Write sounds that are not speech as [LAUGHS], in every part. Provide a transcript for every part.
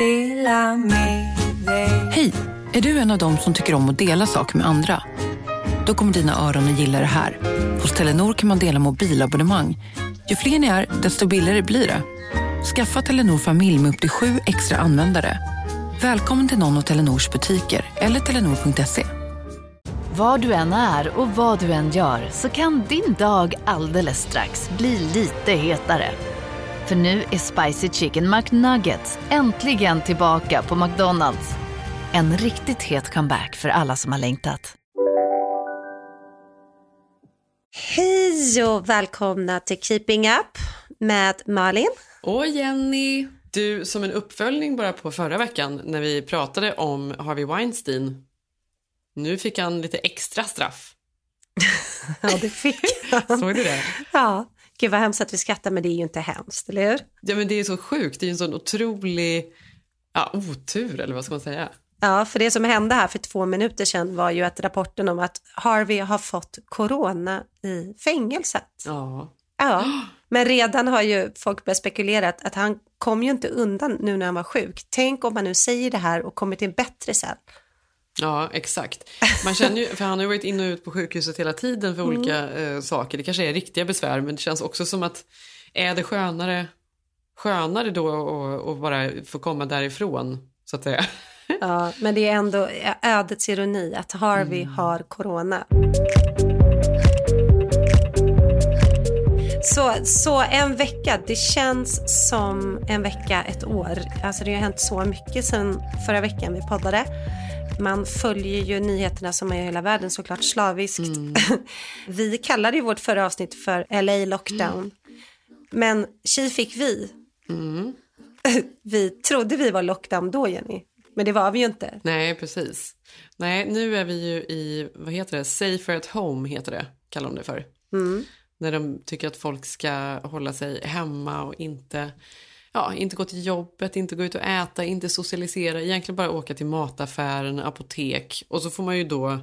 Hej! Hej! Är du en av dem som tycker om att dela saker med andra? Då kommer dina öron att gilla det här. Hos Telenor kan man dela mobilabonnemang. Ju fler ni är, desto billigare blir det. Skaffa Telenor familj med upp till sju extra användare. Välkommen till någon av Telenors butiker eller telenor.se. Var du än är och vad du än gör så kan din dag alldeles strax bli lite hetare. För nu är Spicy Chicken McNuggets äntligen tillbaka på McDonalds. En riktigt het comeback för alla som har längtat. Hej och välkomna till Keeping Up med Malin. Och Jenny. Du, som en uppföljning bara på förra veckan när vi pratade om Harvey Weinstein. Nu fick han lite extra straff. [LAUGHS] Ja, det fick han. Såg du det? Ja, gud vad hemskt att vi skrattar men det är ju inte hemskt, eller hur? Ja, men det är så sjukt. Det är en sån otrolig ja, otur, eller vad ska man säga? Ja, för det som hände här för två minuter sedan var ju att rapporten om att Harvey har fått corona i fängelset. Ja. Ja, men redan har ju folk börjat spekulera att, han kom ju inte undan nu när han var sjuk. Tänk om man nu säger det här och kommer till en bättre cell. Ja, exakt. Man känner ju, för han har ju varit in och ut på sjukhuset hela tiden för olika eh, saker. Det kanske är riktiga besvär, men det känns också som att är det skönare, skönare då att bara få komma därifrån, så att säga. Ja, men det är ändå ödets ironi att Harvey har corona. Så, så en vecka, det känns som en vecka, ett år. Alltså det har hänt så mycket sen förra veckan vi poddade. Man följer ju nyheterna som är i hela världen såklart slaviskt. [LAUGHS] vi kallade ju vårt förra avsnitt för LA lockdown. Men tji fick vi. [LAUGHS] vi trodde vi var lockdown då Jenny. Men det var vi ju inte. Nej, precis. Nej, nu är vi ju i, vad heter det, safer at home heter det, kallar de det för. När de tycker att folk ska hålla sig hemma och inte, ja, inte gå till jobbet, inte gå ut och äta, inte socialisera, egentligen bara åka till mataffären, apotek och så får man ju då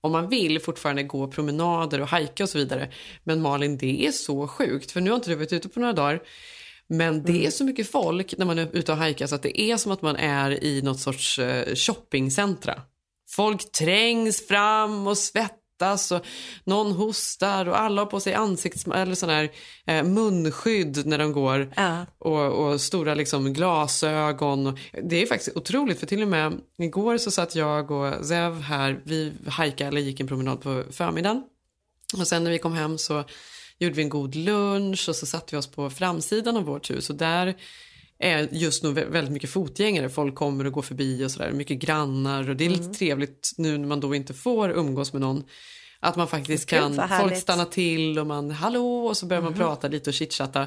om man vill fortfarande gå promenader och hajka och så vidare. Men Malin, det är så sjukt, för nu har inte du varit ute på några dagar. Men det är så mycket folk när man är ute och hajkar så att det är som att man är i något sorts eh, shoppingcentra. Folk trängs fram och svettas och någon hostar och alla har på sig ansikts eller sån här eh, munskydd när de går Ja. och, och stora liksom glasögon. Och, det är faktiskt otroligt för till och med igår så satt jag och Zev här, vi hajkade eller gick en promenad på förmiddagen och sen när vi kom hem så gjorde vi en god lunch och så satte vi oss på framsidan av vårt hus och där är just nu vä- väldigt mycket fotgängare. Folk kommer och går förbi och sådär. Mycket grannar och det är Mm. lite trevligt nu när man då inte får umgås med någon. Att man faktiskt kan, folk stannar till och man hallå och så börjar man prata lite och chitchatta.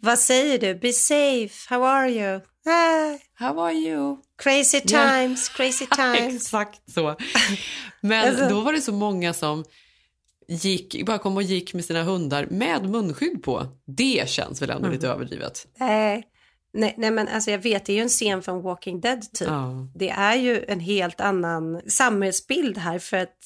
Vad säger du? Be safe, how are you? Ah, How are you? crazy times, crazy [LAUGHS] times. Exakt så. Men Alltså- då var det så många som gick, bara kom och gick med sina hundar med munskydd på. Det känns väl ändå Mm. lite överdrivet. Nej. Nej, nej men alltså jag vet, det är ju en scen från Walking Dead typ. Ja. Det är ju en helt annan samhällsbild här för att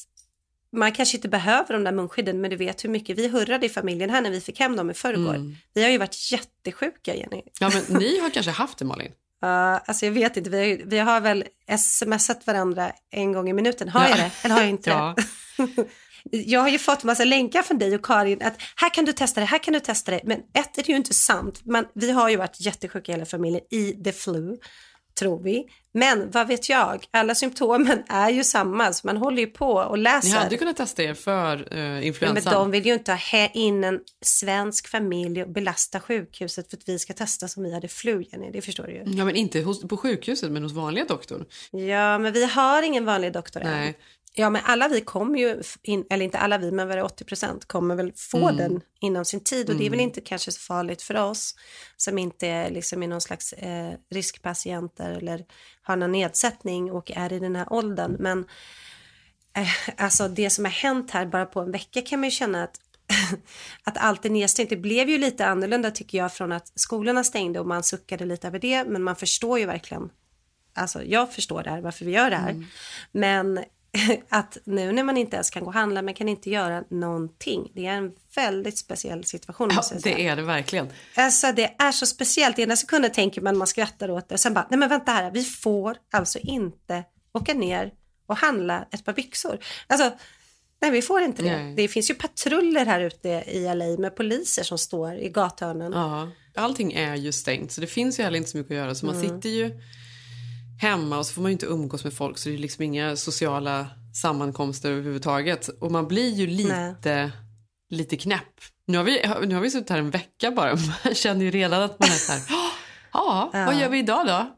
man kanske inte behöver de där munskydden men du vet hur mycket vi hurrade i familjen här när vi fick hem dem i förrgår. Mm. Vi har ju varit jättesjuka Jenny. Ja, men ni har kanske haft det Malin? [LAUGHS] Uh, alltså jag vet inte, vi vi har väl smsat varandra en gång i minuten. Har jag Ja. det? Eller har jag inte Ja. det? [LAUGHS] Jag har ju fått massa länkar från dig och Karin att här kan du testa det, här kan du testa det. Men ett är det ju inte sant. Men vi har ju varit jättesjuka hela familjen i the flu, tror vi. Men vad vet jag, alla symptomen är ju samma så man håller ju på och Ni läser. hade kunnat testa er för uh, Ja, men influensan. de vill ju inte ha in en svensk familj och belasta sjukhuset för att vi ska testa som vi hade flu, Jenny. Det förstår du ju. Ja, men inte hos, på sjukhuset, men hos vanliga doktorn. Ja, men vi har ingen vanlig doktor än. Ja, men alla vi kommer ju, in, eller inte alla vi, men var det 80 procent kommer väl få Mm. den inom sin tid och det är väl inte kanske så farligt för oss som inte är liksom i någon slags eh, riskpatienter eller har någon nedsättning och är i den här åldern. Men eh, alltså det som har hänt här bara på en vecka kan man ju känna att [LAUGHS] att allt är nedstängt. Det blev ju lite annorlunda tycker jag från att skolorna stängde och man suckade lite över det. Men man förstår ju verkligen, alltså jag förstår det här varför vi gör det här. Men [LAUGHS] att nu när man inte ens kan gå och handla, man kan inte göra någonting. Det är en väldigt speciell situation. Ja, säga. det är det verkligen. Alltså det är så speciellt. Ena sekunden tänker man, man skrattar åt det. Sen bara, nej men vänta här, vi får alltså inte åka ner och handla ett par byxor. Alltså, nej vi får inte det. Nej. Det finns ju patruller här ute i LA med poliser som står i gathörnen. Ja, allting är ju stängt så det finns ju heller inte så mycket att göra. Så man Mm. sitter ju hemma och så får man inte umgås med folk så det är liksom inga sociala sammankomster överhuvudtaget. Och man blir ju lite, lite knäpp. Nu har, vi, nu har vi suttit här en vecka bara. [LAUGHS] Man känner ju redan att man är så här, [GASPS] ja, vad gör vi idag då?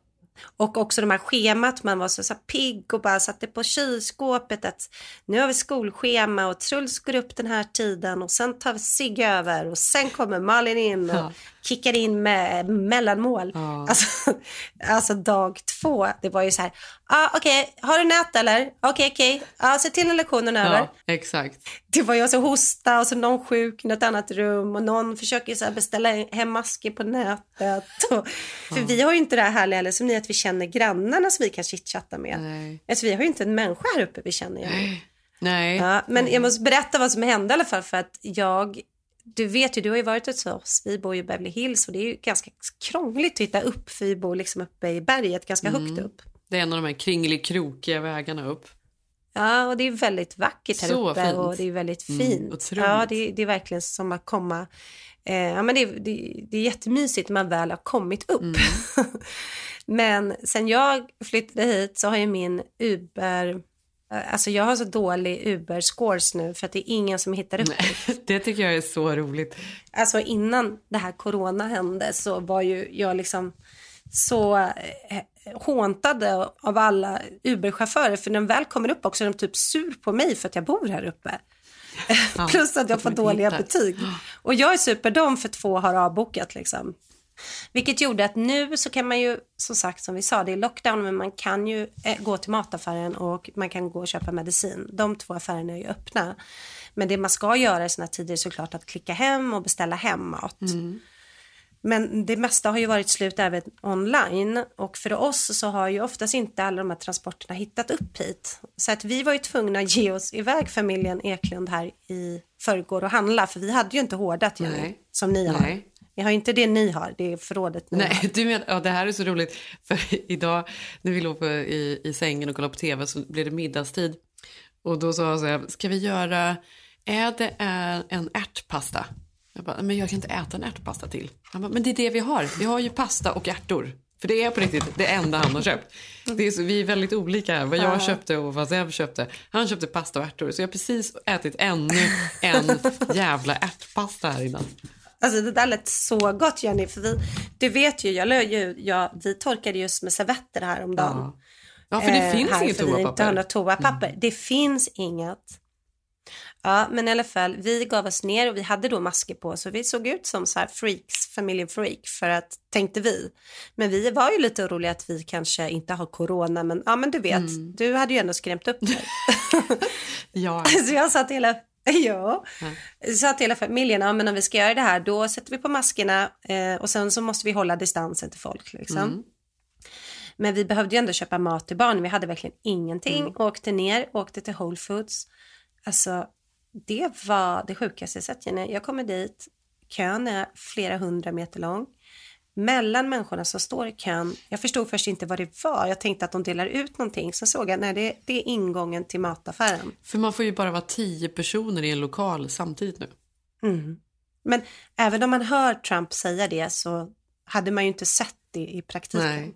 Och också de här schemat, man var så, så pigg och bara satte på kylskåpet att nu har vi skolschema och Truls går upp den här tiden och sen tar vi Sigge över och sen kommer Malin in och Ja. Kickar in med mellanmål. Ja. Alltså, [LAUGHS] alltså dag två, det var ju så här, ah, okej, har du nät eller? Okej, okej, ah, se till när lektionen är över. Ja, exakt. Det var ju alltså hosta och så någon sjuk i något annat rum och någon försöker så beställa hem masker på nätet. [LAUGHS] Och, för vi har ju inte det här härliga eller som ni att vi känner grannarna som vi kan chitchatta med. Nej. Alltså vi har ju inte en människa här uppe vi känner ju. Nej. Ja, men jag måste berätta vad som hände i alla fall för att jag du vet ju, du har ju varit hos oss, vi bor ju i Beverly Hills och det är ju ganska krångligt att hitta upp för vi bor liksom uppe i berget ganska högt upp. Det är en av de här kringelikrokiga vägarna upp. Ja, och det är väldigt vackert här Så uppe fint. och det är väldigt Mm, fint. otroligt. ja, det, det är verkligen som att komma... Eh, ja, men det, det, det är jättemysigt när man väl har kommit upp. Mm. [LAUGHS] men sen jag flyttade hit så har ju min Uber... eh, Alltså jag har så dålig Uber-scores nu för att det är ingen som hittar upp. Nej, [LAUGHS] det tycker jag är så roligt. Alltså innan det här corona hände så var ju jag liksom så eh, håntade av alla Uber-chaufförer för när de väl kommer upp också är de typ sur på mig för att jag bor här uppe. [LAUGHS] Plus att jag får de dåliga hittar. betyg. Och jag är super dem för två har avbokat liksom. Vilket gjorde att nu så kan man ju, som sagt som vi sa, det är lockdown men man kan ju eh, gå till mataffären och man kan gå och köpa medicin. De två affärerna är ju öppna. Men det man ska göra i här tider är såklart att klicka hem och beställa hem mat. Men det mesta har ju varit slut även online och för oss så har ju oftast inte alla de här transporterna hittat upp hit. Så att vi var ju tvungna att ge oss iväg familjen Eklund här i förrgår och handla för vi hade ju inte hårdat Jenny, Nej. som ni har. Ni har inte det ni har, det är förrådet ni har. Nej, du men, ja, det här är så roligt. För [LAUGHS] idag när vi låg på, i, i sängen och kollade på tv så blev det middagstid. Och då sa jag så här, ska vi göra, är det en, en ärtpasta? Jag bara, men jag kan inte äta en ärtpasta till. Han bara, men det är det vi har. Vi har ju pasta och ärtor. För det är på riktigt det enda han har köpt. Det är så, vi är väldigt olika här. Vad jag köpte och vad Zev köpte. Han köpte pasta och ärtor. Så jag har precis ätit ännu en jävla ärtpasta här innan. Alltså det där lät så gott Jenny, för vi, du vet ju, jag, ju jag, vi torkade just med servetter här om dagen. Ja. Ja, för det Eh, finns inget vi inte har toapapper. Mm. något toapapper. Det finns inget. Ja, men i alla fall, vi gav oss ner och vi hade då masker på så vi såg ut som så här freaks, familjen freak för att, tänkte vi. Men vi var ju lite oroliga att vi kanske inte har corona, men ja men du vet, Mm. du hade ju ändå skrämt upp dig. [LAUGHS] Ja. [LAUGHS] så jag sa till hela, [LAUGHS] ja, sa till hela familjen, ja men om vi ska göra det här då sätter vi på maskerna eh, och sen så måste vi hålla distansen till folk liksom. Mm. Men vi behövde ju ändå köpa mat till barnen. Vi hade verkligen ingenting. Mm. Åkte ner, åkte till Whole Foods. Alltså, det var det sjukaste jag sett. Jenny. Jag kommer dit, kön är flera hundra meter lång. Mellan människorna som står i kön, jag förstod först inte vad det var. Jag tänkte att de delar ut någonting. Sen såg jag, nej det, det är ingången till mataffären. För man får ju bara vara tio personer i en lokal samtidigt nu. Mm. Men även om man hör Trump säga det så hade man ju inte sett det i praktiken. Nej.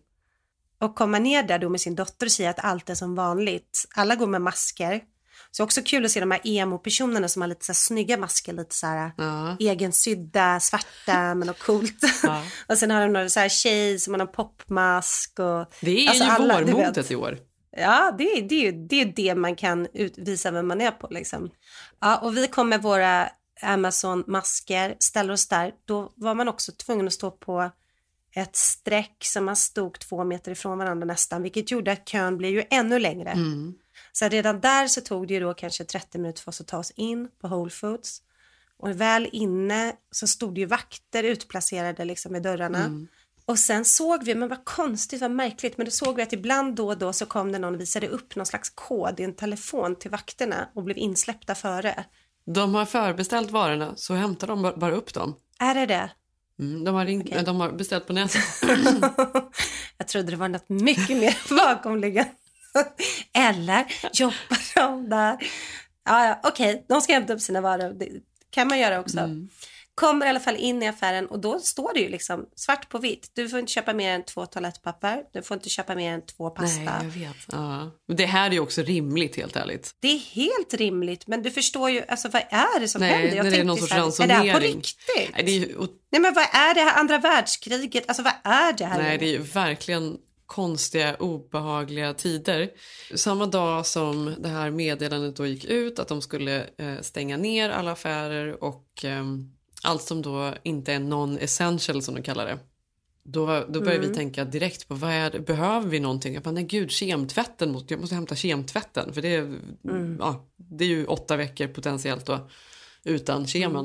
Och komma ner där då med sin dotter och säga att allt är som vanligt. Alla går med masker. Så också kul att se de här emo-personerna som har lite så här snygga masker, lite så här Ja. egensydda, svarta [LAUGHS] men något coolt. Ja. [LAUGHS] och sen har de några så här tjej som har någon popmask och Det är Alltså, ju alla, vårmodet i år. Ja, det, är- det, är ju- det är det man kan utvisa vem man är på. Liksom. Ja, och vi kom med våra Amazon-masker, ställer oss där. Då var man också tvungen att stå på ett streck som man stod två meter ifrån varandra nästan, vilket gjorde att kön blev ju ännu längre. Mm. Så redan där så tog det ju då kanske 30 minuter för oss att ta oss in på Whole Foods. Och väl inne så stod det ju vakter utplacerade liksom vid dörrarna. Och sen såg vi, men vad konstigt, vad märkligt, men då såg vi att ibland då och då så kom det någon och visade upp någon slags kod i en telefon till vakterna och blev insläppta före. De har förbeställt varorna så hämtar de bara upp dem. Är det det? Mm, de, har ringt, okay. de har beställt på nätet. [LAUGHS] jag trodde det var något mycket mer [LAUGHS] bakomliggande. [LAUGHS] Eller jobbar de där? Ja, ja, Okej, okay. de ska hämta upp sina varor. Det kan man göra också. Mm. Kommer i alla fall in i affären och då står det ju liksom svart på vitt. Du får inte köpa mer än två toalettpapper. Du får inte köpa mer än två pasta. Nej, jag vet. Ja. Det här är ju också rimligt helt ärligt. Det är helt rimligt, men du förstår ju, alltså vad är det som Nej, händer? Jag det är någon sorts ransonering. Är det här på riktigt? Nej, det är ju... Nej, men vad är det här andra världskriget? Alltså vad är det här? Nej, det är ju verkligen konstiga, obehagliga tider. Samma dag som det här meddelandet då gick ut att de skulle eh, stänga ner alla affärer och eh, allt som då inte är non-essential som de kallar det. Då, då börjar mm. vi tänka direkt på vad är behöver vi någonting? Jag bara, nej gud, kemtvätten, måste, jag måste hämta kemtvätten. För det är, mm. ja, det är ju åtta veckor potentiellt då, utan kemen.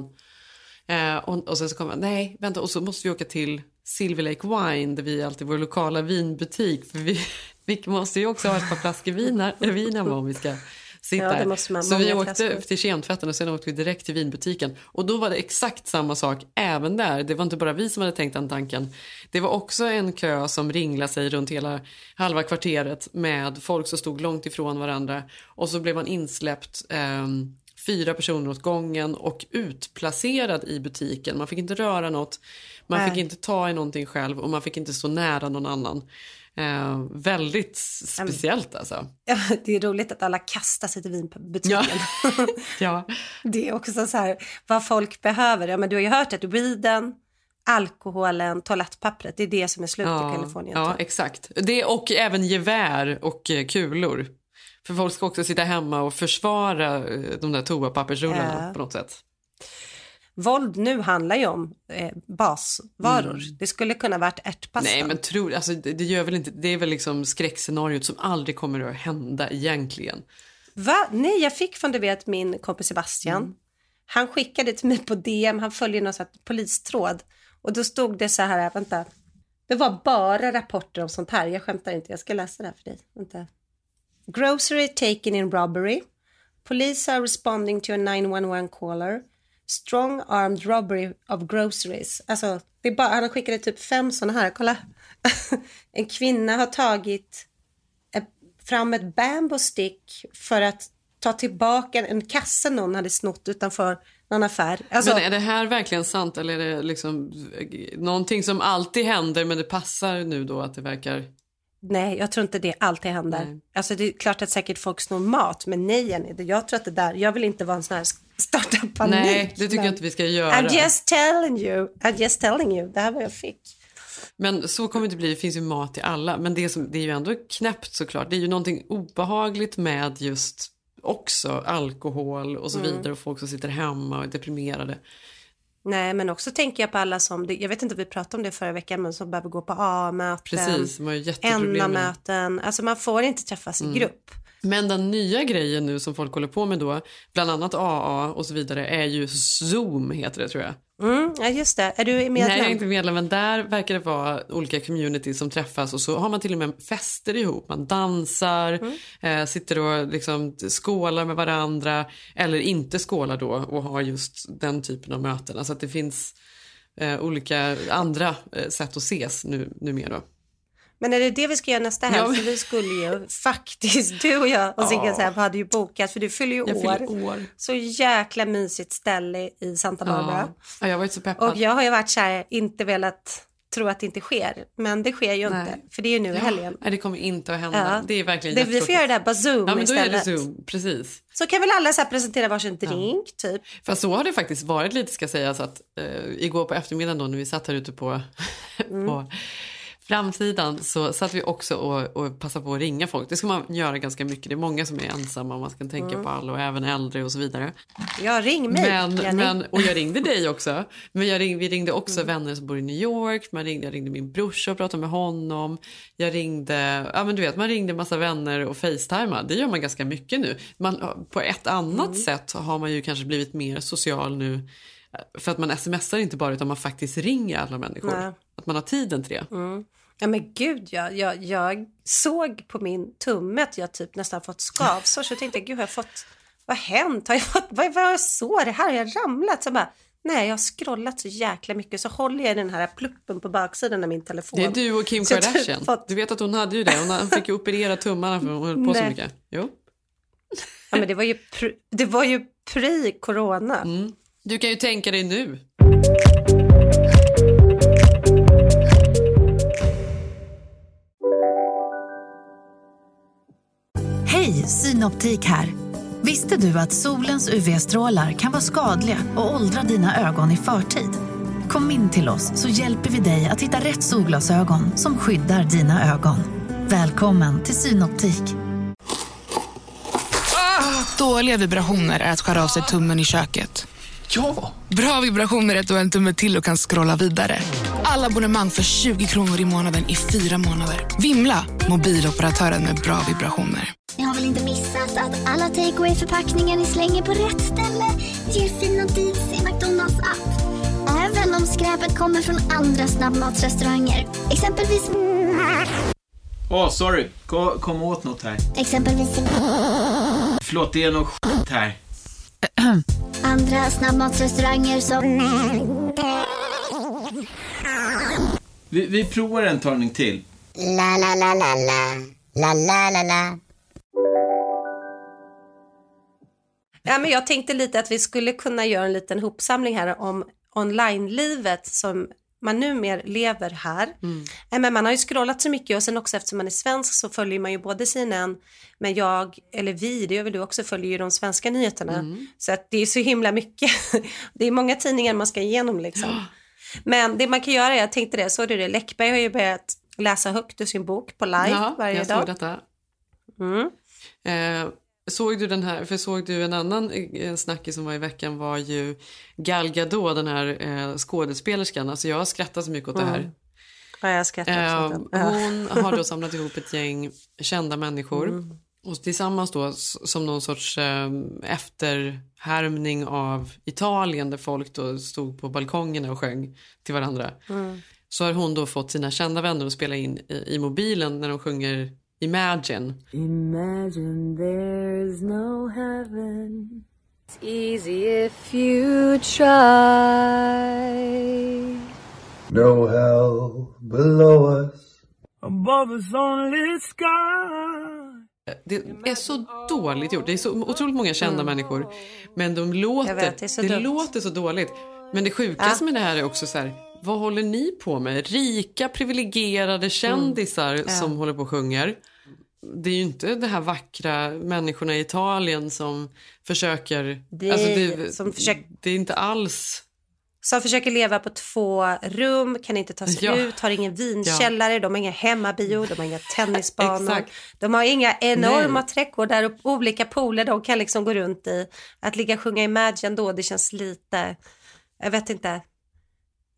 Mm. Eh, och, och sen så kommer jag, nej vänta, och så måste vi åka till Silver Lake Wine där vi alltid vår lokala vinbutik. För vi, [LAUGHS] vi måste ju också ha ett par flaskor vin, vin hemma om vi ska sitta ja, man, Så vi åkte flaskor. till kemtvätten och sen åkte vi direkt till vinbutiken. Och då var det exakt samma sak även där. Det var inte bara vi som hade tänkt den tanken. Det var också en kö som ringlade sig runt hela halva kvarteret med folk som stod långt ifrån varandra. Och så blev man insläppt eh, fyra personer åt gången och utplacerad i butiken. Man fick inte röra något, man Nej. fick inte ta i någonting själv och man fick inte stå nära någon annan. Eh, väldigt speciellt alltså. Ja, [LAUGHS] det är roligt att alla kastar sig till vinbutiken. Ja. [LAUGHS] ja. [LAUGHS] Det är också så här, vad folk behöver. Ja, men du har ju hört att weeden, alkoholen, toalettpappret, det är det som är slut ja, i Kalifornien. Ja, exakt. Det, och även gevär och eh, kulor. För folk ska också sitta hemma och försvara eh, de där toapappersrullarna ja. på något sätt. Våld nu handlar ju om eh, basvaror. Mm. Det skulle kunna varit ärtpasta. Nej, men tro, alltså, det, det, gör väl inte, det är väl liksom skräckscenariot som aldrig kommer att hända egentligen. Va? Nej, jag fick från du vet min kompis Sebastian. Mm. Han skickade till mig på DM, han följer någon sån polistråd. Och då stod det så här, vänta. Det var bara rapporter om sånt här. Jag skämtar inte, jag ska läsa det här för dig. Vänta. Grocery taken in robbery. Police are responding to a 911 caller. Strong armed robbery of groceries. Alltså, det är bara, han har skickat typ fem sådana här. Kolla. [LAUGHS] en kvinna har tagit fram ett bamboo stick för att ta tillbaka en kasse någon hade snott utanför någon affär. Alltså, men är det här verkligen sant eller är det liksom någonting som alltid händer men det passar nu då att det verkar Nej, jag tror inte det alltid händer. Nej. Alltså det är klart att säkert folk snor mat, men nej Jenny, jag tror att det där, jag vill inte vara en sån här starta panik. Nej, det tycker jag inte vi ska göra. I'm just telling you, I'm just telling you, det här var jag fick. Men så kommer det inte bli, det finns ju mat till alla. Men det, som, det är ju ändå knäppt såklart. Det är ju någonting obehagligt med just också alkohol och så mm. vidare och folk som sitter hemma och är deprimerade. Nej, men också tänker jag på alla som, jag vet inte om vi pratade om det förra veckan, men som behöver gå på A-möten, Precis, man har jätteproblem möten Alltså man får inte träffas mm. i grupp. Men den nya grejen nu som folk håller på med då, bland annat AA och så vidare, är ju Zoom heter det tror jag. Mm, ja just det. Är du medlem? Nej, jag är inte medlem, men där verkar det vara olika communities som träffas och så har man till och med fester ihop. Man dansar, mm. eh, sitter och liksom skålar med varandra eller inte skålar då och har just den typen av möten. Alltså att det finns eh, olika andra eh, sätt att ses nu, numera. Men är det det vi ska göra nästa helg? Ja. För vi skulle ju [LAUGHS] faktiskt, du och jag och Sigge ja. hade ju bokat för du fyller ju jag år. år. Så jäkla mysigt ställe i Santa Barbara. Ja. ja, jag har varit så peppad. Och jag har ju varit så här, inte velat tro att det inte sker. Men det sker ju Nej. inte, för det är ju nu i helgen. Nej, det kommer inte att hända. Ja. Det är verkligen det, Vi får göra det här på Zoom ja, men istället. Då är det Zoom, precis. Så kan väl alla så presentera varsin drink, ja. typ. För så har det faktiskt varit lite, ska sägas, att uh, igår på eftermiddagen då när vi satt här ute på, [LAUGHS] mm. på framsidan så satt vi också och, och passade på att ringa folk. Det ska man göra ganska mycket. Det är många som är ensamma och man ska tänka mm. på alla och även äldre och så vidare. Ja, ring mig men, men, Och jag ringde dig också. Men ring, vi ringde också mm. vänner som bor i New York. Man ringde, jag ringde min brorsa och pratade med honom. Jag ringde, ja men du vet man ringde massa vänner och facetimade. Det gör man ganska mycket nu. Man, på ett annat mm. sätt har man ju kanske blivit mer social nu För att man smsar inte bara utan man faktiskt ringer alla människor. Nej. Att man har tiden till det. Ja men gud, ja, jag, jag såg på min tumme att jag typ nästan fått skavsår så jag tänkte gud har jag fått, vad har hänt? Har jag fått, vad, vad har jag sår? Det här har jag ramlat? Så bara, nej jag har scrollat så jäkla mycket så håller jag i den här pluppen på baksidan av min telefon. Det är du och Kim Så typ Kardashian. fått- Du vet att hon hade ju det. Hon fick ju operera tummarna för hon höll på så Nej. mycket. Jo. Ja men det var ju, pr- det var ju pre-corona. Mm. Du kan ju tänka dig nu. Hej, Synoptik här. Visste du att solens UV-strålar kan vara skadliga och åldra dina ögon i förtid? Kom in till oss så hjälper vi dig att hitta rätt solglasögon som skyddar dina ögon. Välkommen till Synoptik. Dåliga vibrationer är att skära av sig tummen i köket. Ja! Bra vibrationer är du har en tumme till och kan scrolla vidare. Alla abonnemang för 20 kronor i månaden i fyra månader. Vimla! Mobiloperatören med bra vibrationer. Ni har väl inte missat att alla takeaway förpackningar ni slänger på rätt ställe ger fina deals i McDonalds app. Även om skräpet kommer från andra snabbmatsrestauranger. Exempelvis... Åh, sorry. Kom, kom åt något här. Exempelvis... Förlåt, det är något skit här. [CLEARS THROAT] Andra snabbmatsrestauranger som... Vi, vi provar en talning till. La, la, la, la, la. La, la, la, la. Ja, men jag tänkte lite att vi skulle kunna göra en liten hopsamling här om online-livet som man numera lever här. Nej, Men man har ju scrollat så mycket och sen också eftersom man är svensk så följer man ju både CNN men jag, eller vi, det gör väl du också, följer ju de svenska nyheterna. Så att det är så himla mycket. [LAUGHS] det är många tidningar man ska igenom liksom. Men det man kan göra, jag tänkte det, såg du det? Läckberg har ju börjat läsa högt ur sin bok på live Ja, varje jag dag. såg detta. Mm. Eh, såg du den här, för såg du en annan eh, snackis som var i veckan var ju Gal Gadot, den här eh, skådespelerskan. Alltså jag har skrattat så mycket åt det här. Ja, jag skrattar Eh. Ja. hon har då [LAUGHS] samlat ihop ett gäng kända människor Mm. och tillsammans då som någon sorts eh, efterhärmning av Italien där folk då stod på balkongerna och sjöng till varandra. Mm. Så har hon då fått sina kända vänner att spela in i, i mobilen när de sjunger Imagine. Imagine there's no heaven. It's easy if you try. No hell below us. Above us only sky. Det är så dåligt gjort. Det är så otroligt många kända människor. Men de låter, Mm. Jag vet, det det låter så dåligt. Men det sjukaste med det här är också så här. Vad håller ni på med? Rika privilegierade kändisar Mm. som håller på och sjunger. Det är ju inte de här vackra människorna i Italien som försöker... Det- alltså det, som försöker- det är inte alls... Som försöker leva på två rum, kan inte ta sig Ja. ut, har ingen vinkällare, de har inga hemmabio, de har inga tennisbanor. De har inga enorma Nej. trädgårdar och olika pooler de kan liksom gå runt i. Att ligga och sjunga Imagine då, det känns lite, jag vet inte.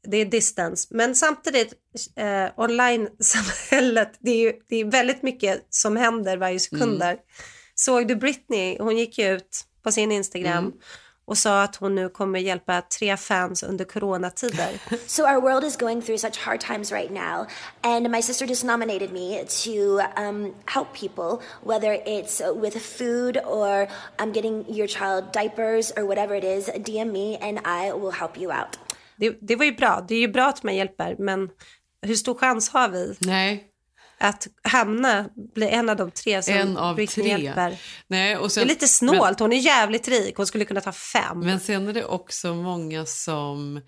Det är distance. Men samtidigt, eh, online-samhället, det är ju det är väldigt mycket som händer varje sekund där. Såg du Britney? Hon gick ut på sin Instagram och sa att hon nu kommer hjälpa tre fans under coronatider. [LAUGHS] So our world is going through such hard times right now, and my sister just nominated me to um, help people, whether it's with food or I'm getting your child diapers or whatever it is. DM me, and I will help you out. Det, det var ju bra. Det är ju bra att man hjälper, men hur stor chans har vi Nej, att hamna, bli en av de tre som en av Britney tre. hjälper? Nej, och Det sen, är lite snålt. Hon är jävligt rik. Hon skulle kunna ta fem. Men sen är det också många som,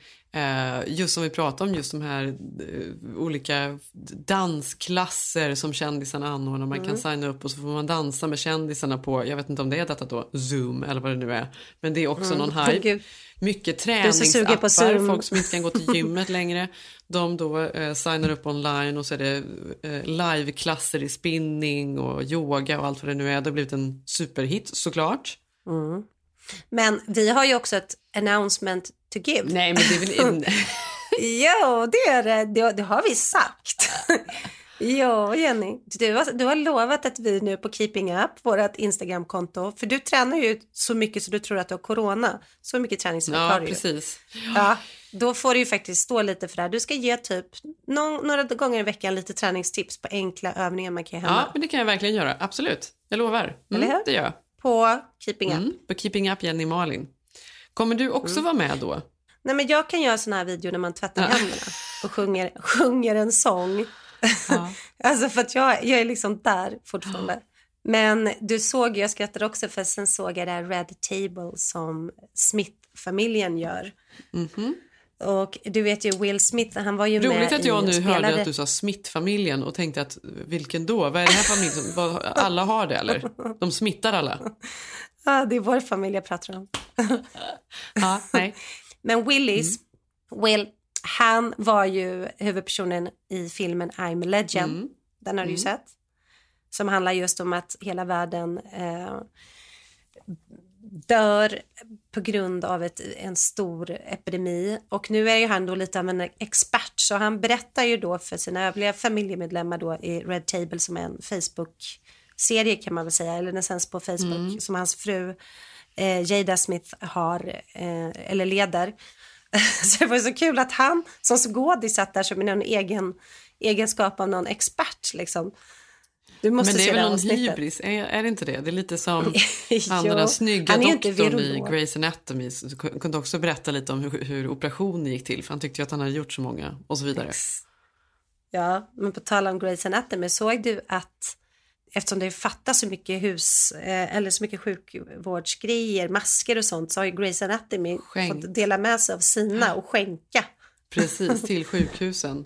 just som vi pratade om, just de här eh, olika dansklasser som kändisarna anordnar. Man Mm. kan signa upp och så får man dansa med kändisarna på, jag vet inte om det är detta då, Zoom eller vad det nu är. Men det är också någon hype. Mm. Gud. Mycket träningsappar, folk som inte kan gå till gymmet [LAUGHS] längre. De då eh, signar upp online och så är det eh, liveklasser i spinning och yoga och allt vad det nu är. Det har blivit en superhit såklart. Men vi har ju också ett announcement to give. Nej men det är väl... [LAUGHS] Jo, det är det. Det, har vi sagt. [LAUGHS] Ja, Jenny. Du har, du har lovat att vi nu på Keeping Up, vårt Instagramkonto, för du tränar ju så mycket så du tror att du har corona. Så mycket träningsvärk Ja, har du ju. precis. Ja, då får du ju faktiskt stå lite för det här. Du ska ge typ någon, några gånger i veckan lite träningstips på enkla övningar man kan göra hemma. Ja, men det kan jag verkligen göra. Absolut. Jag lovar. Eller Mm, hur? det gör jag. På Keeping Up. Mm, på Keeping Up Jenny Malin. Kommer du också Mm. vara med då? Nej, men jag kan göra såna här videor när man tvättar Ja. händerna och sjunger, sjunger en sång. [LAUGHS] alltså för att jag, jag är liksom där fortfarande. Men du såg, jag skrattade också för sen såg jag det här Red Table som Smith-familjen gör. Mhm. Och du vet ju Will Smith, han var ju med Roligt att jag nu spelade- hörde att du sa Smith-familjen och tänkte att vilken då? Vad är det här familjen? Alla har det eller? De smittar alla? [LAUGHS] Ja, det är vår familj jag pratar om. Ja, nej. Men Willis, Will, han var ju huvudpersonen i filmen I'm a Legend. Mm. Den har du ju sett. Som handlar just om att hela världen eh, dör på grund av ett, en stor epidemi. Och nu är ju han då lite av en expert så han berättar ju då för sina övriga familjemedlemmar då i Red Table som är en Facebook-serie kan man väl säga, eller den sänds på Facebook som hans fru eh, Jada Smith har, eh, eller leder. [LAUGHS] så det var så kul att han som skådis satt där som en egen egenskap av någon expert liksom. Du måste Men det är väl någon avsnittet. hybris? Är, är det inte det? Det är lite som [LAUGHS] han den där snygga han doktorn i. Grey's Anatomy kunde också berätta lite om hur, hur operationen gick till för han tyckte ju att han hade gjort så många och så vidare. Ja, men på tal om Grey's Anatomy, såg du att eftersom det fattas så mycket hus eh, eller så mycket sjukvårdsgrejer, masker och sånt så har ju Grey's Anatomy Skänkt. fått dela med sig av sina och skänka. Precis, till [LAUGHS] sjukhusen.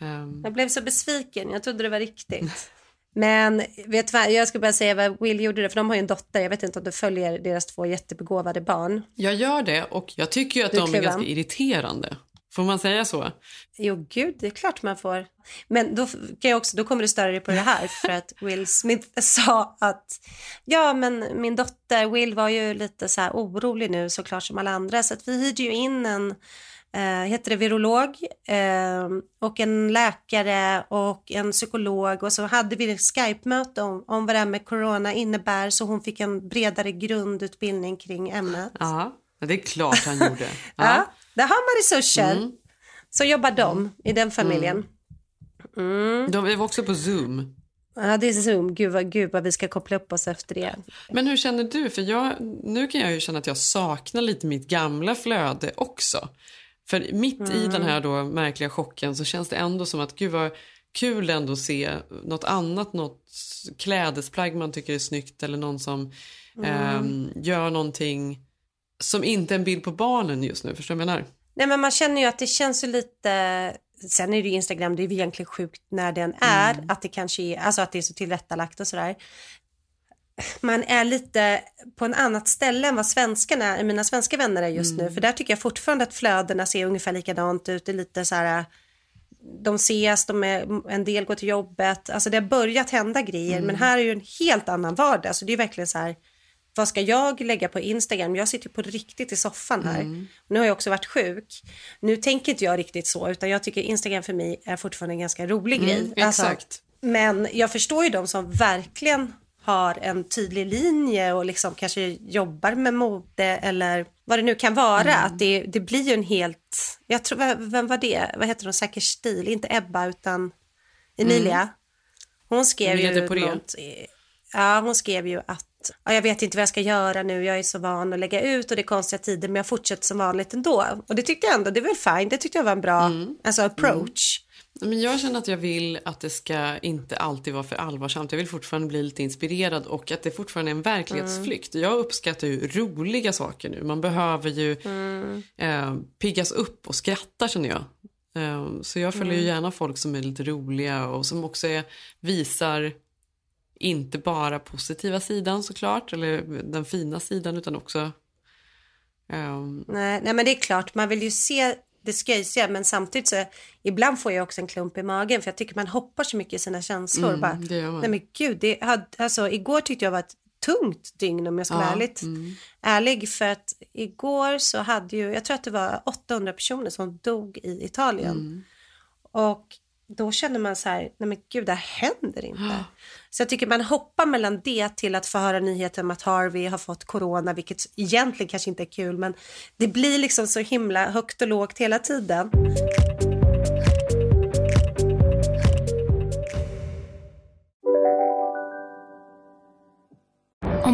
Ehm, Jag blev så besviken, jag trodde det var riktigt. Men vet vad, jag ska bara säga vad Will gjorde det, för de har ju en dotter, jag vet inte om du följer deras två jättebegåvade barn. jag gör det och jag tycker ju att Du är de är kluven. ganska irriterande. Får man säga så? Jo, gud, det är klart man får. Men då, kan jag också, då kommer du störa dig på det här för att Will Smith [LAUGHS] sa att ja, men min dotter Will var ju lite så här orolig nu såklart som alla andra så att vi hyrde ju in en eh, heter det virolog eh, och en läkare och en psykolog och så hade vi ett Skype-möte om, om vad det här med corona innebär så hon fick en bredare grundutbildning kring ämnet. Ja, det är klart han gjorde. [LAUGHS] Ja, där har man resurser. Mm. Så jobbar de i den familjen. Mm. De var också på Zoom. Ja, det är Zoom. Gud vad, gud vad vi ska koppla upp oss efter det. Men hur känner du? För jag, nu kan jag ju känna att jag saknar lite mitt gamla flöde också. För mitt i Mm. den här då märkliga chocken så känns det ändå som att gud vad kul ändå att se något annat, något klädesplagg man tycker är snyggt eller någon som Mm. ehm, gör någonting som inte är en bild på barnen just nu. Förstår du vad jag menar? Nej, men man känner ju att det känns ju lite... Sen är det ju Instagram, det är ju egentligen sjukt när den är, att det kanske är, alltså att det är så tillrättalagt och sådär. Man är lite på en annat ställe än vad svenskarna är, mina svenska vänner är just nu. För där tycker jag fortfarande att flödena ser ungefär likadant ut. Det är lite så här, de ses, de är, en del går till jobbet. Alltså det har börjat hända grejer, men här är ju en helt annan vardag. Så det är verkligen så här, vad ska jag lägga på Instagram? Jag sitter ju på riktigt i soffan här. Nu har jag också varit sjuk. Nu tänker inte jag riktigt så, utan jag tycker Instagram för mig är fortfarande en ganska rolig grej. Alltså, exakt. men jag förstår ju de som verkligen har en tydlig linje och liksom kanske jobbar med mode eller vad det nu kan vara. Att det, det blir ju en helt... Jag tror, vem- var det? Vad heter hon? Säker stil. Inte Ebba utan Emilia. Hon skrev ju något, Ja, hon skrev ju att ja, jag vet inte vad jag ska göra nu. Jag är så van att lägga ut och det är konstiga tider men jag fortsätter som vanligt ändå. Och det tyckte jag ändå, det är väl fine. Det tyckte jag var en bra alltså, approach. Men jag känner att jag vill att det ska inte alltid vara för allvarsamt. Jag vill fortfarande bli lite inspirerad och att det fortfarande är en verklighetsflykt. Jag uppskattar ju roliga saker nu. Man behöver ju eh, piggas upp och skratta känner jag. Eh, så jag följer ju gärna folk som är lite roliga och som också är, visar inte bara positiva sidan såklart, eller den fina sidan utan också ehm, Nej, nej, men det är klart, man vill ju se det skojsiga men samtidigt så ibland får jag också en klump i magen för jag tycker man hoppar så mycket i sina känslor. Mm, bara, nej men gud, det alltså, igår tyckte jag var ett tungt dygn om jag ska vara Ja, ärligt, mm. ärlig för att igår så hade ju, jag tror att det var 800 personer som dog i Italien. Mm. Och då känner man så här, nej men gud det här händer inte. Så jag tycker man hoppar mellan det till att få höra nyheten om att Harvey har fått corona, vilket egentligen kanske inte är kul, men det blir liksom så himla högt och lågt hela tiden.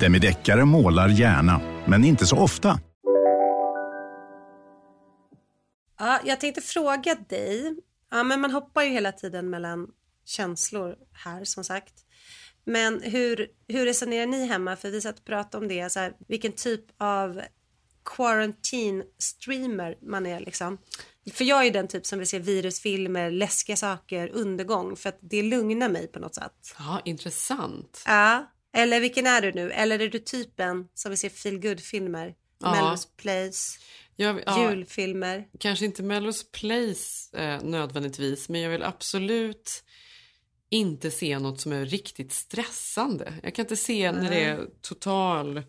Demideckare målar gärna, men inte så ofta. Ja, jag tänkte fråga dig, ja, men man hoppar ju hela tiden mellan känslor här som sagt. Men hur, hur resonerar ni hemma? För vi satt och pratade om det, så här, vilken typ av quarantine streamer man är liksom. För jag är den typ som vill se virusfilmer, läskiga saker, undergång för att det lugnar mig på något sätt. Ja, intressant. Ja, eller vilken är du nu? Eller är du typen som vill se feel filmer Ja. Melrose Place, Jag, ja, julfilmer? Kanske inte Melrose Place eh, nödvändigtvis, men jag vill absolut inte se något som är riktigt stressande. Jag kan inte se när det är total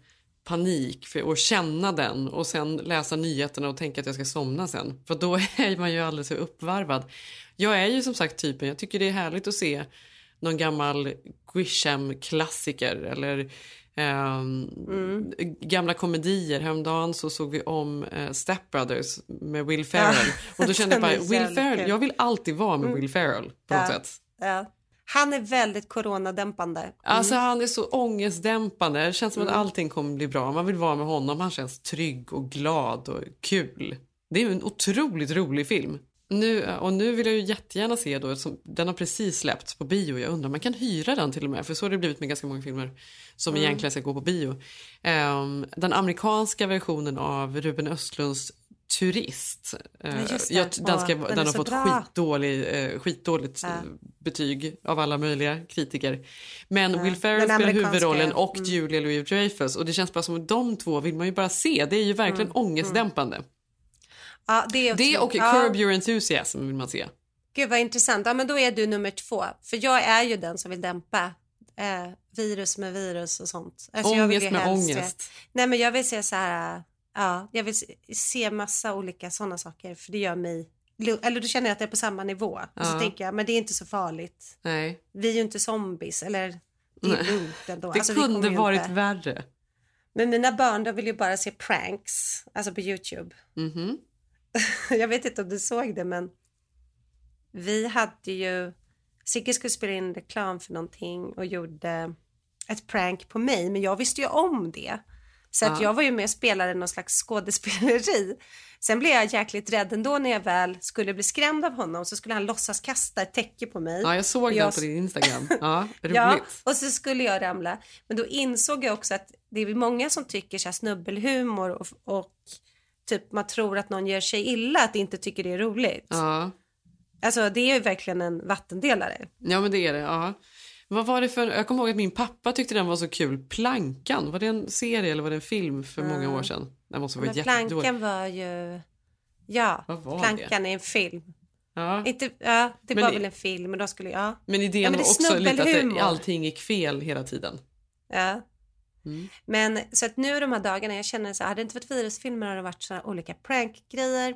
panik för att känna den och sen läsa nyheterna och tänka att jag ska somna sen. För då [LAUGHS] är man ju alldeles för uppvarvad. Jag är ju som sagt typen, jag tycker det är härligt att se någon gammal Grisham-klassiker eller ehm, gamla komedier. Häromdagen så såg vi om eh, Step Brothers med Will Ferrell. och då [LAUGHS] kände jag bara, Will Ferrell, jag vill alltid vara med Will Ferrell på något Ja, sätt. ja. Han är väldigt coronadämpande. Mm. Alltså han är så ångestdämpande. Det känns som att allting kommer bli bra. Man vill vara med honom. Han känns trygg och glad och kul. Det är en otroligt rolig film. Nu, och nu vill jag ju jättegärna se då, den har precis släppts på bio. Jag undrar man kan hyra den till och med. För så har det blivit med ganska många filmer som Mm. egentligen ska gå på bio. Ehm, den amerikanska versionen av Ruben Östlunds Turist. eh, Ja, det. jag, den, ska, den den, har fått bra. skitdålig, eh, skitdåligt eh, betyg av alla möjliga kritiker. Men Ja, Will Ferrell spelar huvudrollen och mm. Julia Louis-Dreyfus och det känns bara som att de två vill man ju bara se. Det är ju verkligen Mm, ångestdämpande. Ja, det, är Det och ja. Curb Your Enthusiasm vill man se. Gud vad intressant. Ja, men då är du nummer två. För jag är ju den som vill dämpa eh, virus med virus och sånt. Alltså, Ångest med helst se- ångest. Nej men jag vill se så här, ja, jag vill se, se massa olika sådana saker för det gör mig, eller då känner jag att det är på samma nivå. Och så Ja. tänker jag, men det är inte så farligt. Nej. Vi är ju inte zombies, eller det är Nej. lugnt ändå. Det Alltså, kunde varit inte- värre. Men mina barn de vill ju bara se pranks, alltså på YouTube. Mhm. [LAUGHS] jag vet inte om du såg det men vi hade ju, Sigge skulle spela in reklam för någonting och gjorde ett prank på mig men jag visste ju om det. Så att Ja. jag var ju med och spelade någon slags skådespeleri. Sen blev jag jäkligt rädd ändå när jag väl skulle bli skrämd av honom så skulle han låtsas kasta ett täcke på mig. Ja, jag såg jag- på din Instagram. [LAUGHS] Ja, roligt. Ja, och så skulle jag ramla. Men då insåg jag också att det är många som tycker så här snubbelhumor och, och typ man tror att någon gör sig illa att inte tycker det är roligt. Ja. Alltså det är ju verkligen en vattendelare. ja, men det är det. Ja. Vad var det för... Jag kommer ihåg att min pappa tyckte den var så kul. Plankan, var det en serie eller var det en film för många Ja. år sedan? Den måste vara. Plankan var ju... Ja, var Plankan är en film. Ja. Inte, ja, det Men var det- väl en film, men då skulle jag... Men idén ja, men var det också lite att det, allting gick fel hela tiden. Ja. Mm. Men så att nu de här dagarna, jag känner så här, hade det inte varit virusfilmer hade det varit sådana olika prankgrejer.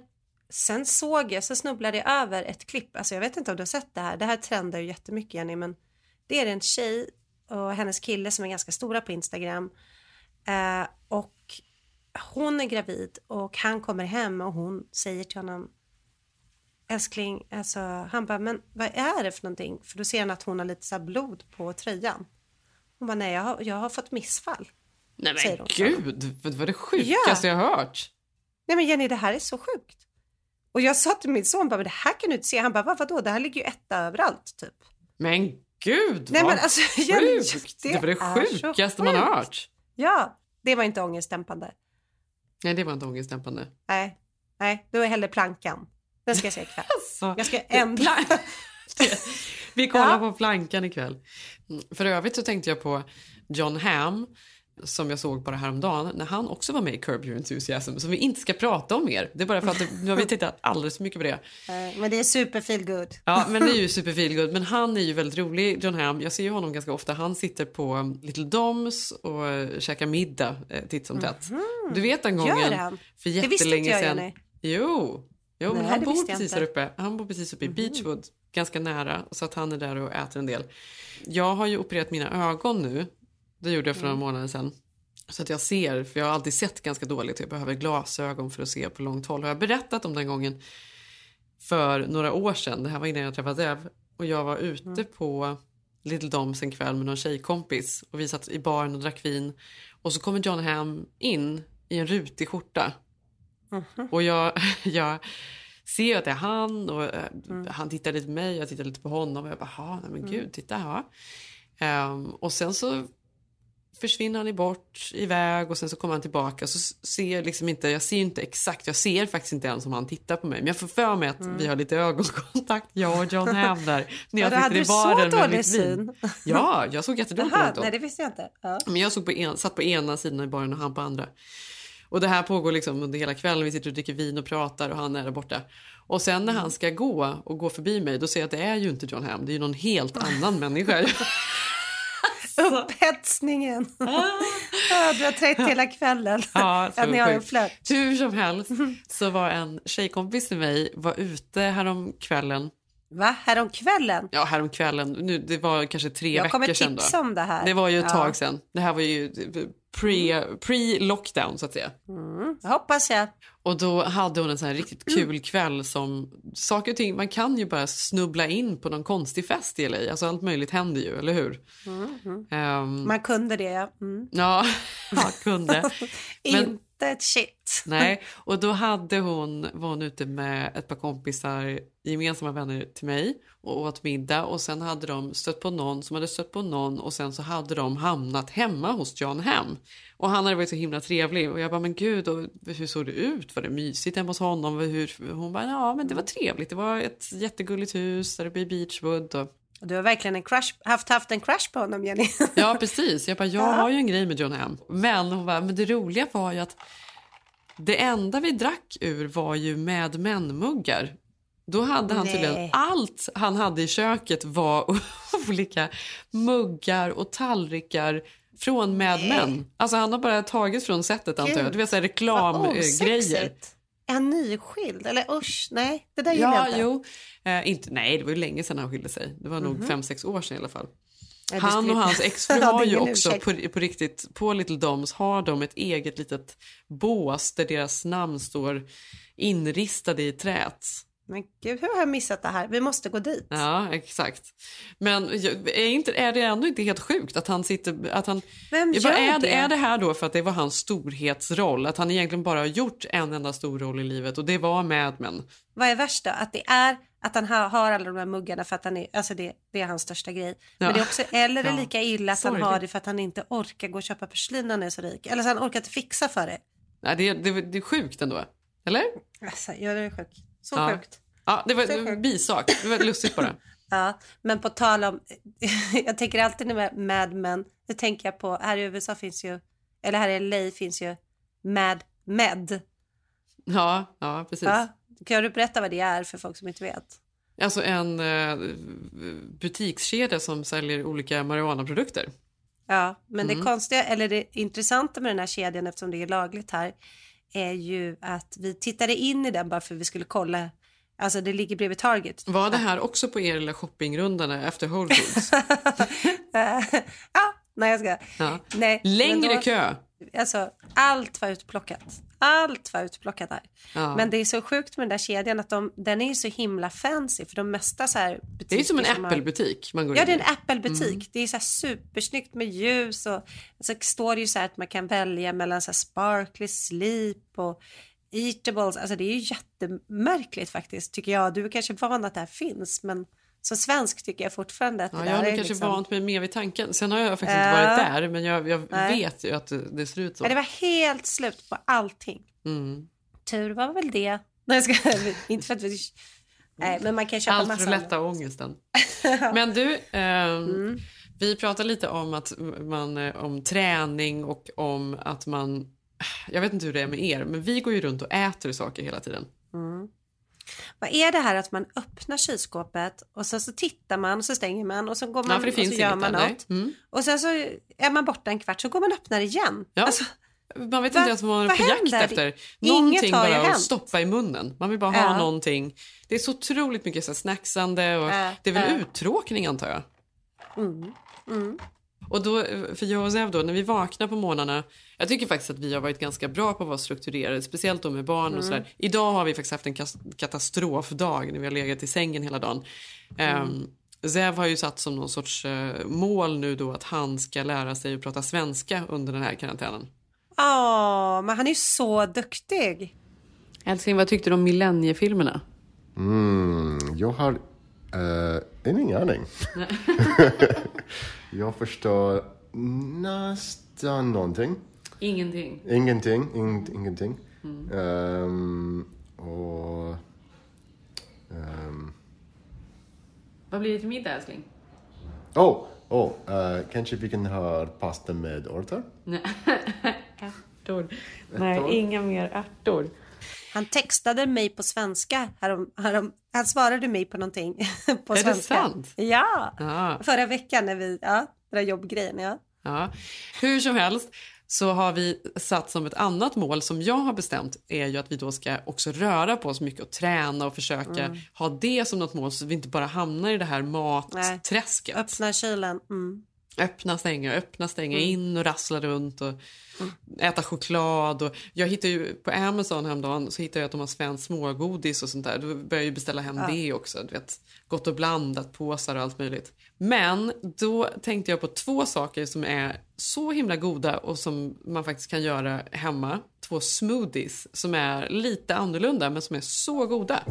Sen såg jag, så snubblade jag över ett klipp, alltså jag vet inte om du har sett det här, det här trendar ju jättemycket Jenny, men det är en tjej och hennes kille som är ganska stora på Instagram. Eh, och hon är gravid och han kommer hem och hon säger till honom älskling, alltså han bara, men vad är det för någonting? För då ser han att hon har lite så här blod på tröjan. Hon bara, nej jag har, jag har fått missfall. Nej säger men hon. gud, det var det sjukaste jag har hört. Nej men Jenny, det här är så sjukt. Och jag sa till min son, bara, men det här kan du inte se. Han bara, "Va, vadå? Det här ligger ju etta överallt typ. Men gud Nej, vad men alltså, [LAUGHS] Jenny, sjukt. det Det, var det sjukaste man har sjukt. hört. Ja, det var inte ångestdämpande. Nej det var inte ångestdämpande. Nej, nej, det var hellre plankan. Den ska jag se ikväll. [LAUGHS] Alltså, jag ska ändra. [LAUGHS] [LAUGHS] Vi kollar Ja. på plankan ikväll. Mm, För övrigt så tänkte jag på John Hamm som jag såg bara häromdagen när han också var med i Curb Your Enthusiasm som vi inte ska prata om mer. Det är bara för att det- nu har vi tittat alldeles för mycket på det. [LAUGHS] Eh, Men det är super feel good. Ja, men det är ju [LAUGHS] super feel good. Men han är ju väldigt rolig, John Hamm. Jag ser ju honom ganska ofta. Han sitter på Little Doms och uh, käkar middag eh, titt som tätt. Du vet en gång Mhm. Gör han? för Det visste jättelänge inte jag, sedan. Jenny. Jo, jo Nej, han bor precis här uppe. Han bor precis uppe i Beachwood, ganska nära. Så att han är där och äter en del. Jag har ju opererat mina ögon nu. Det gjorde jag för Mm. några månader sedan. Så att jag ser, för jag har alltid sett ganska dåligt. Jag behöver glasögon för att se på långt håll. Har jag berättat om den gången för några år sedan. Det här var innan jag träffade Dev. Och jag var ute Mm. på Little Doms en kväll med någon tjejkompis. Och vi satt i baren och drack vin. Och så kommer John Hamm in i en rutig skjorta. Mhm. Och jag, [LAUGHS] jag ser att det är han och eh, Mm. han tittar lite på mig, jag tittar lite på honom och jag bara, "Ha, nej men gud, titta här. Ehm, och sen så försvinner han bort iväg och sen så kommer han tillbaka så ser jag liksom inte, jag ser inte exakt, jag ser faktiskt inte ens om han tittar på mig men jag får för mig att Mm. vi har lite ögonkontakt, jag och John [LAUGHS] Hamm där. När jag hade du så dålig syn. [LAUGHS] Ja, jag såg jättedåligt ut då. nej det visste jag inte. Ja. Men jag såg på en, satt på ena sidan i baren och han på andra. Och det här pågår liksom under hela kvällen. Vi sitter och dricker vin och pratar och han är där borta. Och sen när han ska gå och gå förbi mig då ser jag att det är ju inte John Hamm. Det är ju någon helt annan människa. [LAUGHS] Upphetsningen. [LAUGHS] Ja, du har trätt hela kvällen. Ja, att ni har en sjukt. flört. Hur som helst så var en tjejkompis till mig var ute härom kvällen. Va? Häromkvällen? Ja, härom kvällen. Nu, det var kanske tre Jag kommer veckor sedan. tipsa då. om det här. Det var ju ett Ja. tag sedan. Det här var ju pre- pre-lockdown så att säga. Mm, hoppas jag. Och då hade hon en sån riktigt kul kväll som saker och ting, man kan ju bara snubbla in på någon konstig fest i LA. Alltså allt möjligt händer ju, eller hur? Mm, mm. Ehm, Man kunde det, ja. Mm. Ja, [LAUGHS] jag kunde. [LAUGHS] Men, inte ett shit. nej, och då hade hon, var hon ute med ett par kompisar, gemensamma vänner till mig och åt middag och sen hade de stött på någon som hade stött på någon och sen så hade de hamnat hemma hos John Hem. Och han hade varit så himla trevlig och jag bara, men gud, och hur såg det ut? Var det mysigt hemma hos honom? Hur? Hon bara, ja men det var trevligt. Det var ett jättegulligt hus där uppe i Beachwood. Och... Du har verkligen en crush, haft, haft en crush på honom, Jenny. [LAUGHS] Ja, precis. Jag bara, jag har ju en grej med John Hamm. Men hon bara, men det roliga var ju att det enda vi drack ur var ju med män-muggar. Då hade han Nej. tydligen allt han hade i köket var [LAUGHS] olika muggar och tallrikar från Mad Men. Alltså han har bara tagit från sättet antar jag. Du vet såhär reklamgrejer. Är han nyskild? Eller usch, nej, det där gillar jag Ja, inte. jo. Eh, inte, nej, det var ju länge sedan han skilde sig. Det var nog Mhm. fem, sex år sedan i alla fall. Ja, Han och hans [LAUGHS] exfru har ju också på, på riktigt, på Little Doms har de ett eget litet bås där deras namn står inristade i trät. Men gud, hur har jag missat det här? Vi måste gå dit. Ja, exakt. Men är, inte, är det ändå inte helt sjukt att han sitter... Att han, Vem bara, gör är, det? är det här då för att det var hans storhetsroll? Att han egentligen bara har gjort en enda stor roll i livet och det var Mad Men. Vad är värst då? Att det är att han har, alla de här muggarna för att han är, alltså det, det är hans största grej. Ja. Men det är också, eller är det lika illa att han Sorgligt. har det för att han inte orkar gå och köpa porslin när han är så rik. Eller så han orkar inte fixa för det. Nej, det, det, det är sjukt ändå. Eller? Alltså, jag är sjuk. Så ja. sjukt. Ja, det var en bisak. Det var lustigt bara. [LAUGHS] Ja, men på tal om, [LAUGHS] jag tänker alltid jag Mad Men, det tänker jag på, här i USA finns ju, eller här i LA finns ju Mad Med. Ja, ja precis. Ja, kan du berätta vad det är för folk som inte vet? Alltså en eh, butikskedja som säljer olika marijuanaprodukter. Ja, men Mm. det konstiga, eller det intressanta med den här kedjan eftersom det är lagligt här är ju att vi tittade in i den bara för vi skulle kolla. Alltså det ligger bredvid Target. Var det här också på er lilla shoppingrunda efter Whole Foods? [LAUGHS] ja, nej jag ska. Ja. Nej, Längre då- kö. Alltså allt var utplockat. Allt var utplockat där. Ja. Men det är så sjukt med den där kedjan att de, den är ju så himla fancy för de mesta så här Det är som en Apple-butik man går Ja, in det är en Apple-butik. Mm. Det är så här supersnyggt med ljus och så står det ju så här att man kan välja mellan så här sparkly sleep och eatables. Alltså det är ju jättemärkligt faktiskt tycker jag. Du är kanske van att det här finns men som svensk tycker jag fortfarande att det Ja, där jag har nog är kanske liksom... vant mig mer vid tanken. Sen har jag faktiskt inte varit där, men jag, jag vet ju att det, ser ut så. Ja, det var helt slut på allting. Mm. Tur var väl det. [LAUGHS] Nej, jag ska... inte för att vi... Nej, men man kan köpa Allt för att lätta ångesten. [LAUGHS] Men du, ehm, Mm. vi pratade lite om, att man, eh, om träning och om att man... Jag vet inte hur det är med er, men vi går ju runt och äter saker hela tiden. Mm. Vad är det här att man öppnar kylskåpet och sen så tittar man och så stänger man och så går man Ja, och så gör man där, något. Mm. Och sen så är man borta en kvart så går man och öppnar igen. Ja. Alltså, Man vet Va- inte ens vad man är på jakt efter. Någonting bara att hänt. stoppa i munnen. Man vill bara ha Ja. någonting. Det är så otroligt mycket så snacksande och Äh, det är väl äh. uttråkning antar jag. mm. Mm. Och då, för jag och Zev då, när vi vaknar på morgnarna, jag tycker faktiskt att vi har varit ganska bra på att vara strukturerade, speciellt då med barn och Mm. sådär. Idag har vi faktiskt haft en katastrofdag när vi har legat i sängen hela dagen. Um, Zev har ju satt som någon sorts eh, mål nu då att han ska lära sig att prata svenska under den här karantänen. Ja, men han är ju så duktig. Älskling, vad tyckte du om millenniefilmerna? Mm, jag har uh, ingen aning. jag förstår nästan någonting. Ingenting. Ingenting. In, ingenting. Mm. Ehm, och... ehm, Vad blir det till middag älskling? oh, oh eh, kanske vi kan ha pasta med örter? [LAUGHS] ärtor. Nej, inga mer ärtor. Han textade mig på svenska. Härom, härom, han svarade mig på någonting [LAUGHS] på Är det svenska. sant? Ja, Ja. förra veckan när vi, ja, den där jobbgrejen. Ja. Ja. Hur som helst så har vi satt som ett annat mål som jag har bestämt är ju att vi då ska också röra på oss mycket och träna och försöka Mm. ha det som något mål så vi inte bara hamnar i det här matträsket. Öppna kylen. Mm. Öppna, stänga, öppna, stänga, Mm. in och rassla runt och äta choklad. Och jag hittade ju på Amazon häromdagen så hittade jag att de har svenskt smågodis och sånt där. Då började jag beställa hem Ja. det också. Du vet, gott och blandat, påsar och allt möjligt. Men då tänkte jag på två saker som är så himla goda och som man faktiskt kan göra hemma. Två smoothies som är lite annorlunda men som är så goda.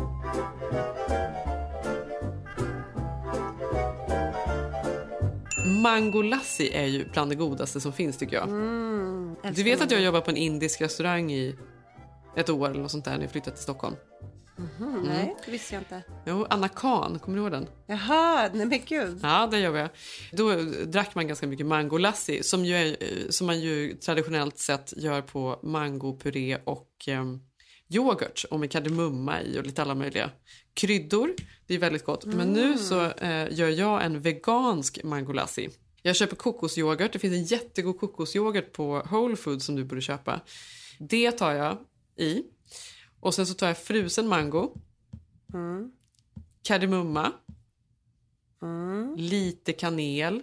Mango lassi är ju bland det godaste som finns tycker jag. Mm, Du vet att jag jobbar på en indisk restaurang i ett år eller något sånt där när jag flyttade till Stockholm. Mhm, Nej, det visste jag inte. Jo, Anna Khan, kommer du ihåg den? Jaha, nej men gud. Ja, det gör jag. Då drack man ganska mycket mango lassi som, ju är, som man ju traditionellt sett gör på mangopuré och eh, yoghurt och med kardemumma i och lite alla möjliga kryddor. Det är väldigt gott. Men nu så eh, gör jag en vegansk mango lassi. Jag köper kokosyoghurt. Det finns en jättegod kokosyoghurt på Whole Foods som du borde köpa. Det tar jag i. Och sen så tar jag frusen mango, Mm. kardemumma, Mm. lite kanel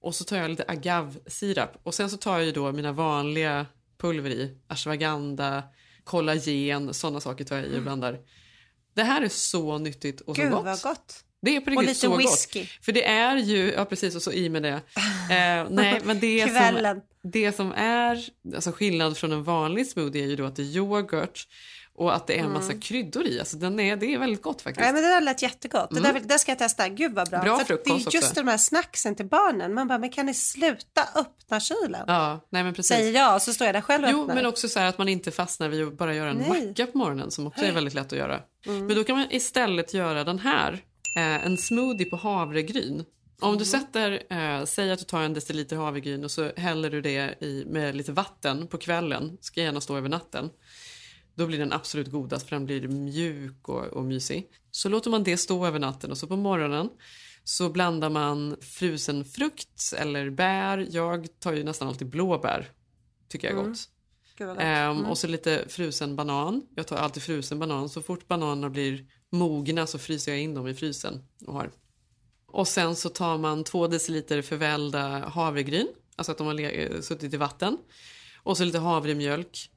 och så tar jag lite agavsirap. Och sen så tar jag då mina vanliga pulver i. Ashwagandha, kollagen, sådana saker tar jag i och blandar. Det här är så nyttigt och så Gud gott. vad gott. Det är på Och lite så whisky. gott. För det är ju, ja precis och så i med det. Eh, nej [LAUGHS] men det som, det som är alltså skillnad från en vanlig smoothie är ju då att det är yoghurt och att det är en massa Mm. kryddor i. Alltså den är, det är väldigt gott faktiskt. Nej, men det där lät jättegott. Det, Mm. där, det ska jag testa. Gud vad bra. Bra För det är just också. de här snacksen till barnen. Man bara, men kan ni sluta öppna kylen? Ja, nej men precis. Säger jag så står jag där själv och Jo, öppnar. men också så här att man inte fastnar vid att bara göra en Nej. macka på morgonen som också är väldigt lätt att göra. Mm. Men då kan man istället göra den här, eh, en smoothie på havregryn. Om Mm. du sätter, eh, säg att du tar en deciliter havregryn och så häller du det i, med lite vatten på kvällen, ska gärna stå över natten. Då blir den absolut godast för den blir mjuk och, och mysig. Så låter man det stå över natten och så på morgonen så blandar man frusen frukt eller bär. Jag tar ju nästan alltid blåbär. Tycker jag är Mm. gott. Ehm, Mm. Och så lite frusen banan. Jag tar alltid frusen banan. Så fort bananerna blir mogna så fryser jag in dem i frysen. Och, har. och sen så tar man två deciliter förvällda havregryn. Alltså att de har le- suttit i vatten. Och så lite havremjölk.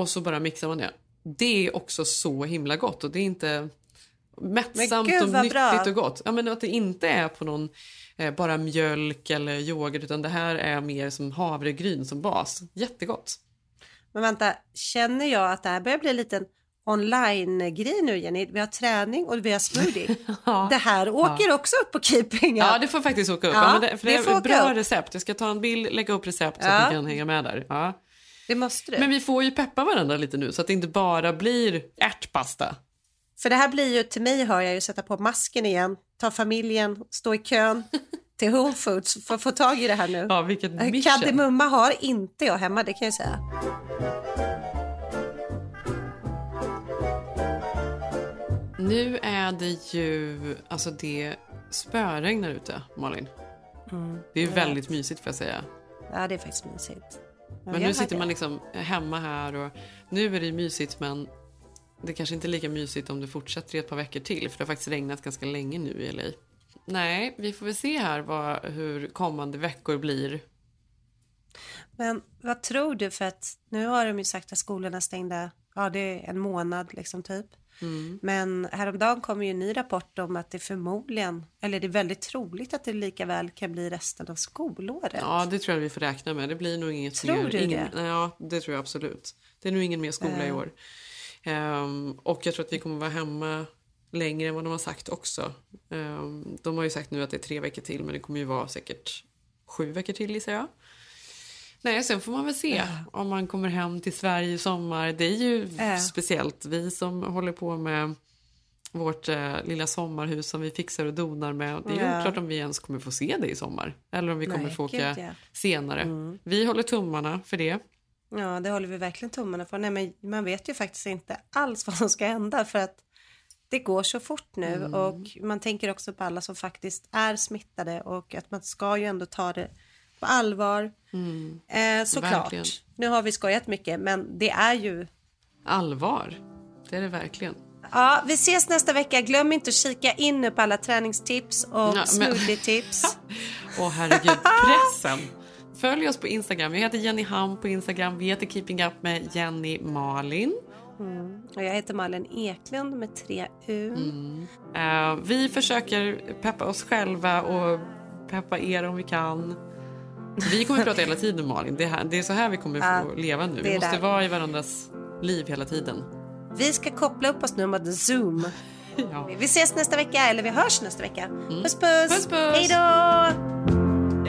Och så bara mixar man det. Det är också så himla gott och det är inte mättsamt gud, och nyttigt bra. och gott. Ja, men att det inte är på någon eh, bara mjölk eller yoghurt utan det här är mer som havregryn som bas. Jättegott. Men vänta, känner jag att det här börjar bli en liten online-grej nu Jenny? Vi har träning och vi har smoothie. [LAUGHS] Det här åker också upp på keeping. Ja, det får faktiskt åka upp. Ja, Ja, det, för det, det är bra upp. recept. Jag ska ta en bild, lägga upp recept så Ja. att ni kan hänga med där. Ja. Det måste du. Men vi får ju peppa varandra lite nu så att det inte bara blir ärtpasta. För det här blir ju, till mig hör jag ju sätta på masken igen, ta familjen, stå i kön till Whole Foods för att få tag i det här nu. Ja, vilket mission. Kardemumma har inte jag hemma, det kan jag säga. Nu är det ju, alltså det spöregnar ute, Malin. Mm, Det är väldigt mysigt får jag säga. Ja, det är faktiskt mysigt. Men nu sitter man liksom hemma här och nu är det mysigt men det kanske inte är lika mysigt om det fortsätter i ett par veckor till för det har faktiskt regnat ganska länge nu i LA. Nej, vi får väl se här vad, hur kommande veckor blir. Men vad tror du? För att nu har de ju sagt att skolorna stängda, ja det är en månad liksom typ. Mm. Men häromdagen kom ju en ny rapport om att det förmodligen, eller det är väldigt troligt att det lika väl kan bli resten av skolåret. Ja, det tror jag vi får räkna med. Det blir nog inget Tror mer. du ingen, det? Ja, det tror jag absolut. Det är nog ingen mer skola i Nej. år. Ehm, och jag tror att vi kommer vara hemma längre än vad de har sagt också. Ehm, de har ju sagt nu att det är tre veckor till men det kommer ju vara säkert sju veckor till gissar jag. Nej, sen får man väl se om man kommer hem till Sverige i sommar. Det är ju Ja. speciellt vi som håller på med vårt eh, lilla sommarhus som vi fixar och donar med. Det är Ja. oklart om vi ens kommer få se det i sommar. Eller om vi kommer Nej, få åka ja. Mm. senare. Vi håller tummarna för det. Ja, det håller vi verkligen tummarna för. Nej, men man vet ju faktiskt inte alls [LAUGHS] vad som ska hända för att det går så fort nu Mm. och man tänker också på alla som faktiskt är smittade och att man ska ju ändå ta det på allvar. Eh, såklart. Mm. Verkligen. Nu har vi skojat mycket men det är ju Allvar. Det är det verkligen. Ja, vi ses nästa vecka. Glöm inte att kika in nu på alla träningstips och Ja, smoothie-tips. [LAUGHS] Åh herregud, pressen. [LAUGHS] Följ oss på Instagram. Vi heter Jenny Ham på Instagram. Vi heter Keeping Up med Jenny Malin. Mm. Och jag heter Malin Eklund med tre U. Eh, vi försöker peppa oss själva och peppa er om vi kan. Vi kommer prata hela tiden Malin. Det är, här, det är så här vi kommer Ja, få leva nu. Vi måste där. vara i varandras liv hela tiden. Vi ska koppla upp oss nu med Zoom. [LAUGHS] Ja. Vi ses nästa vecka, eller vi hörs nästa vecka. Puss puss! Puss, puss. Hej då!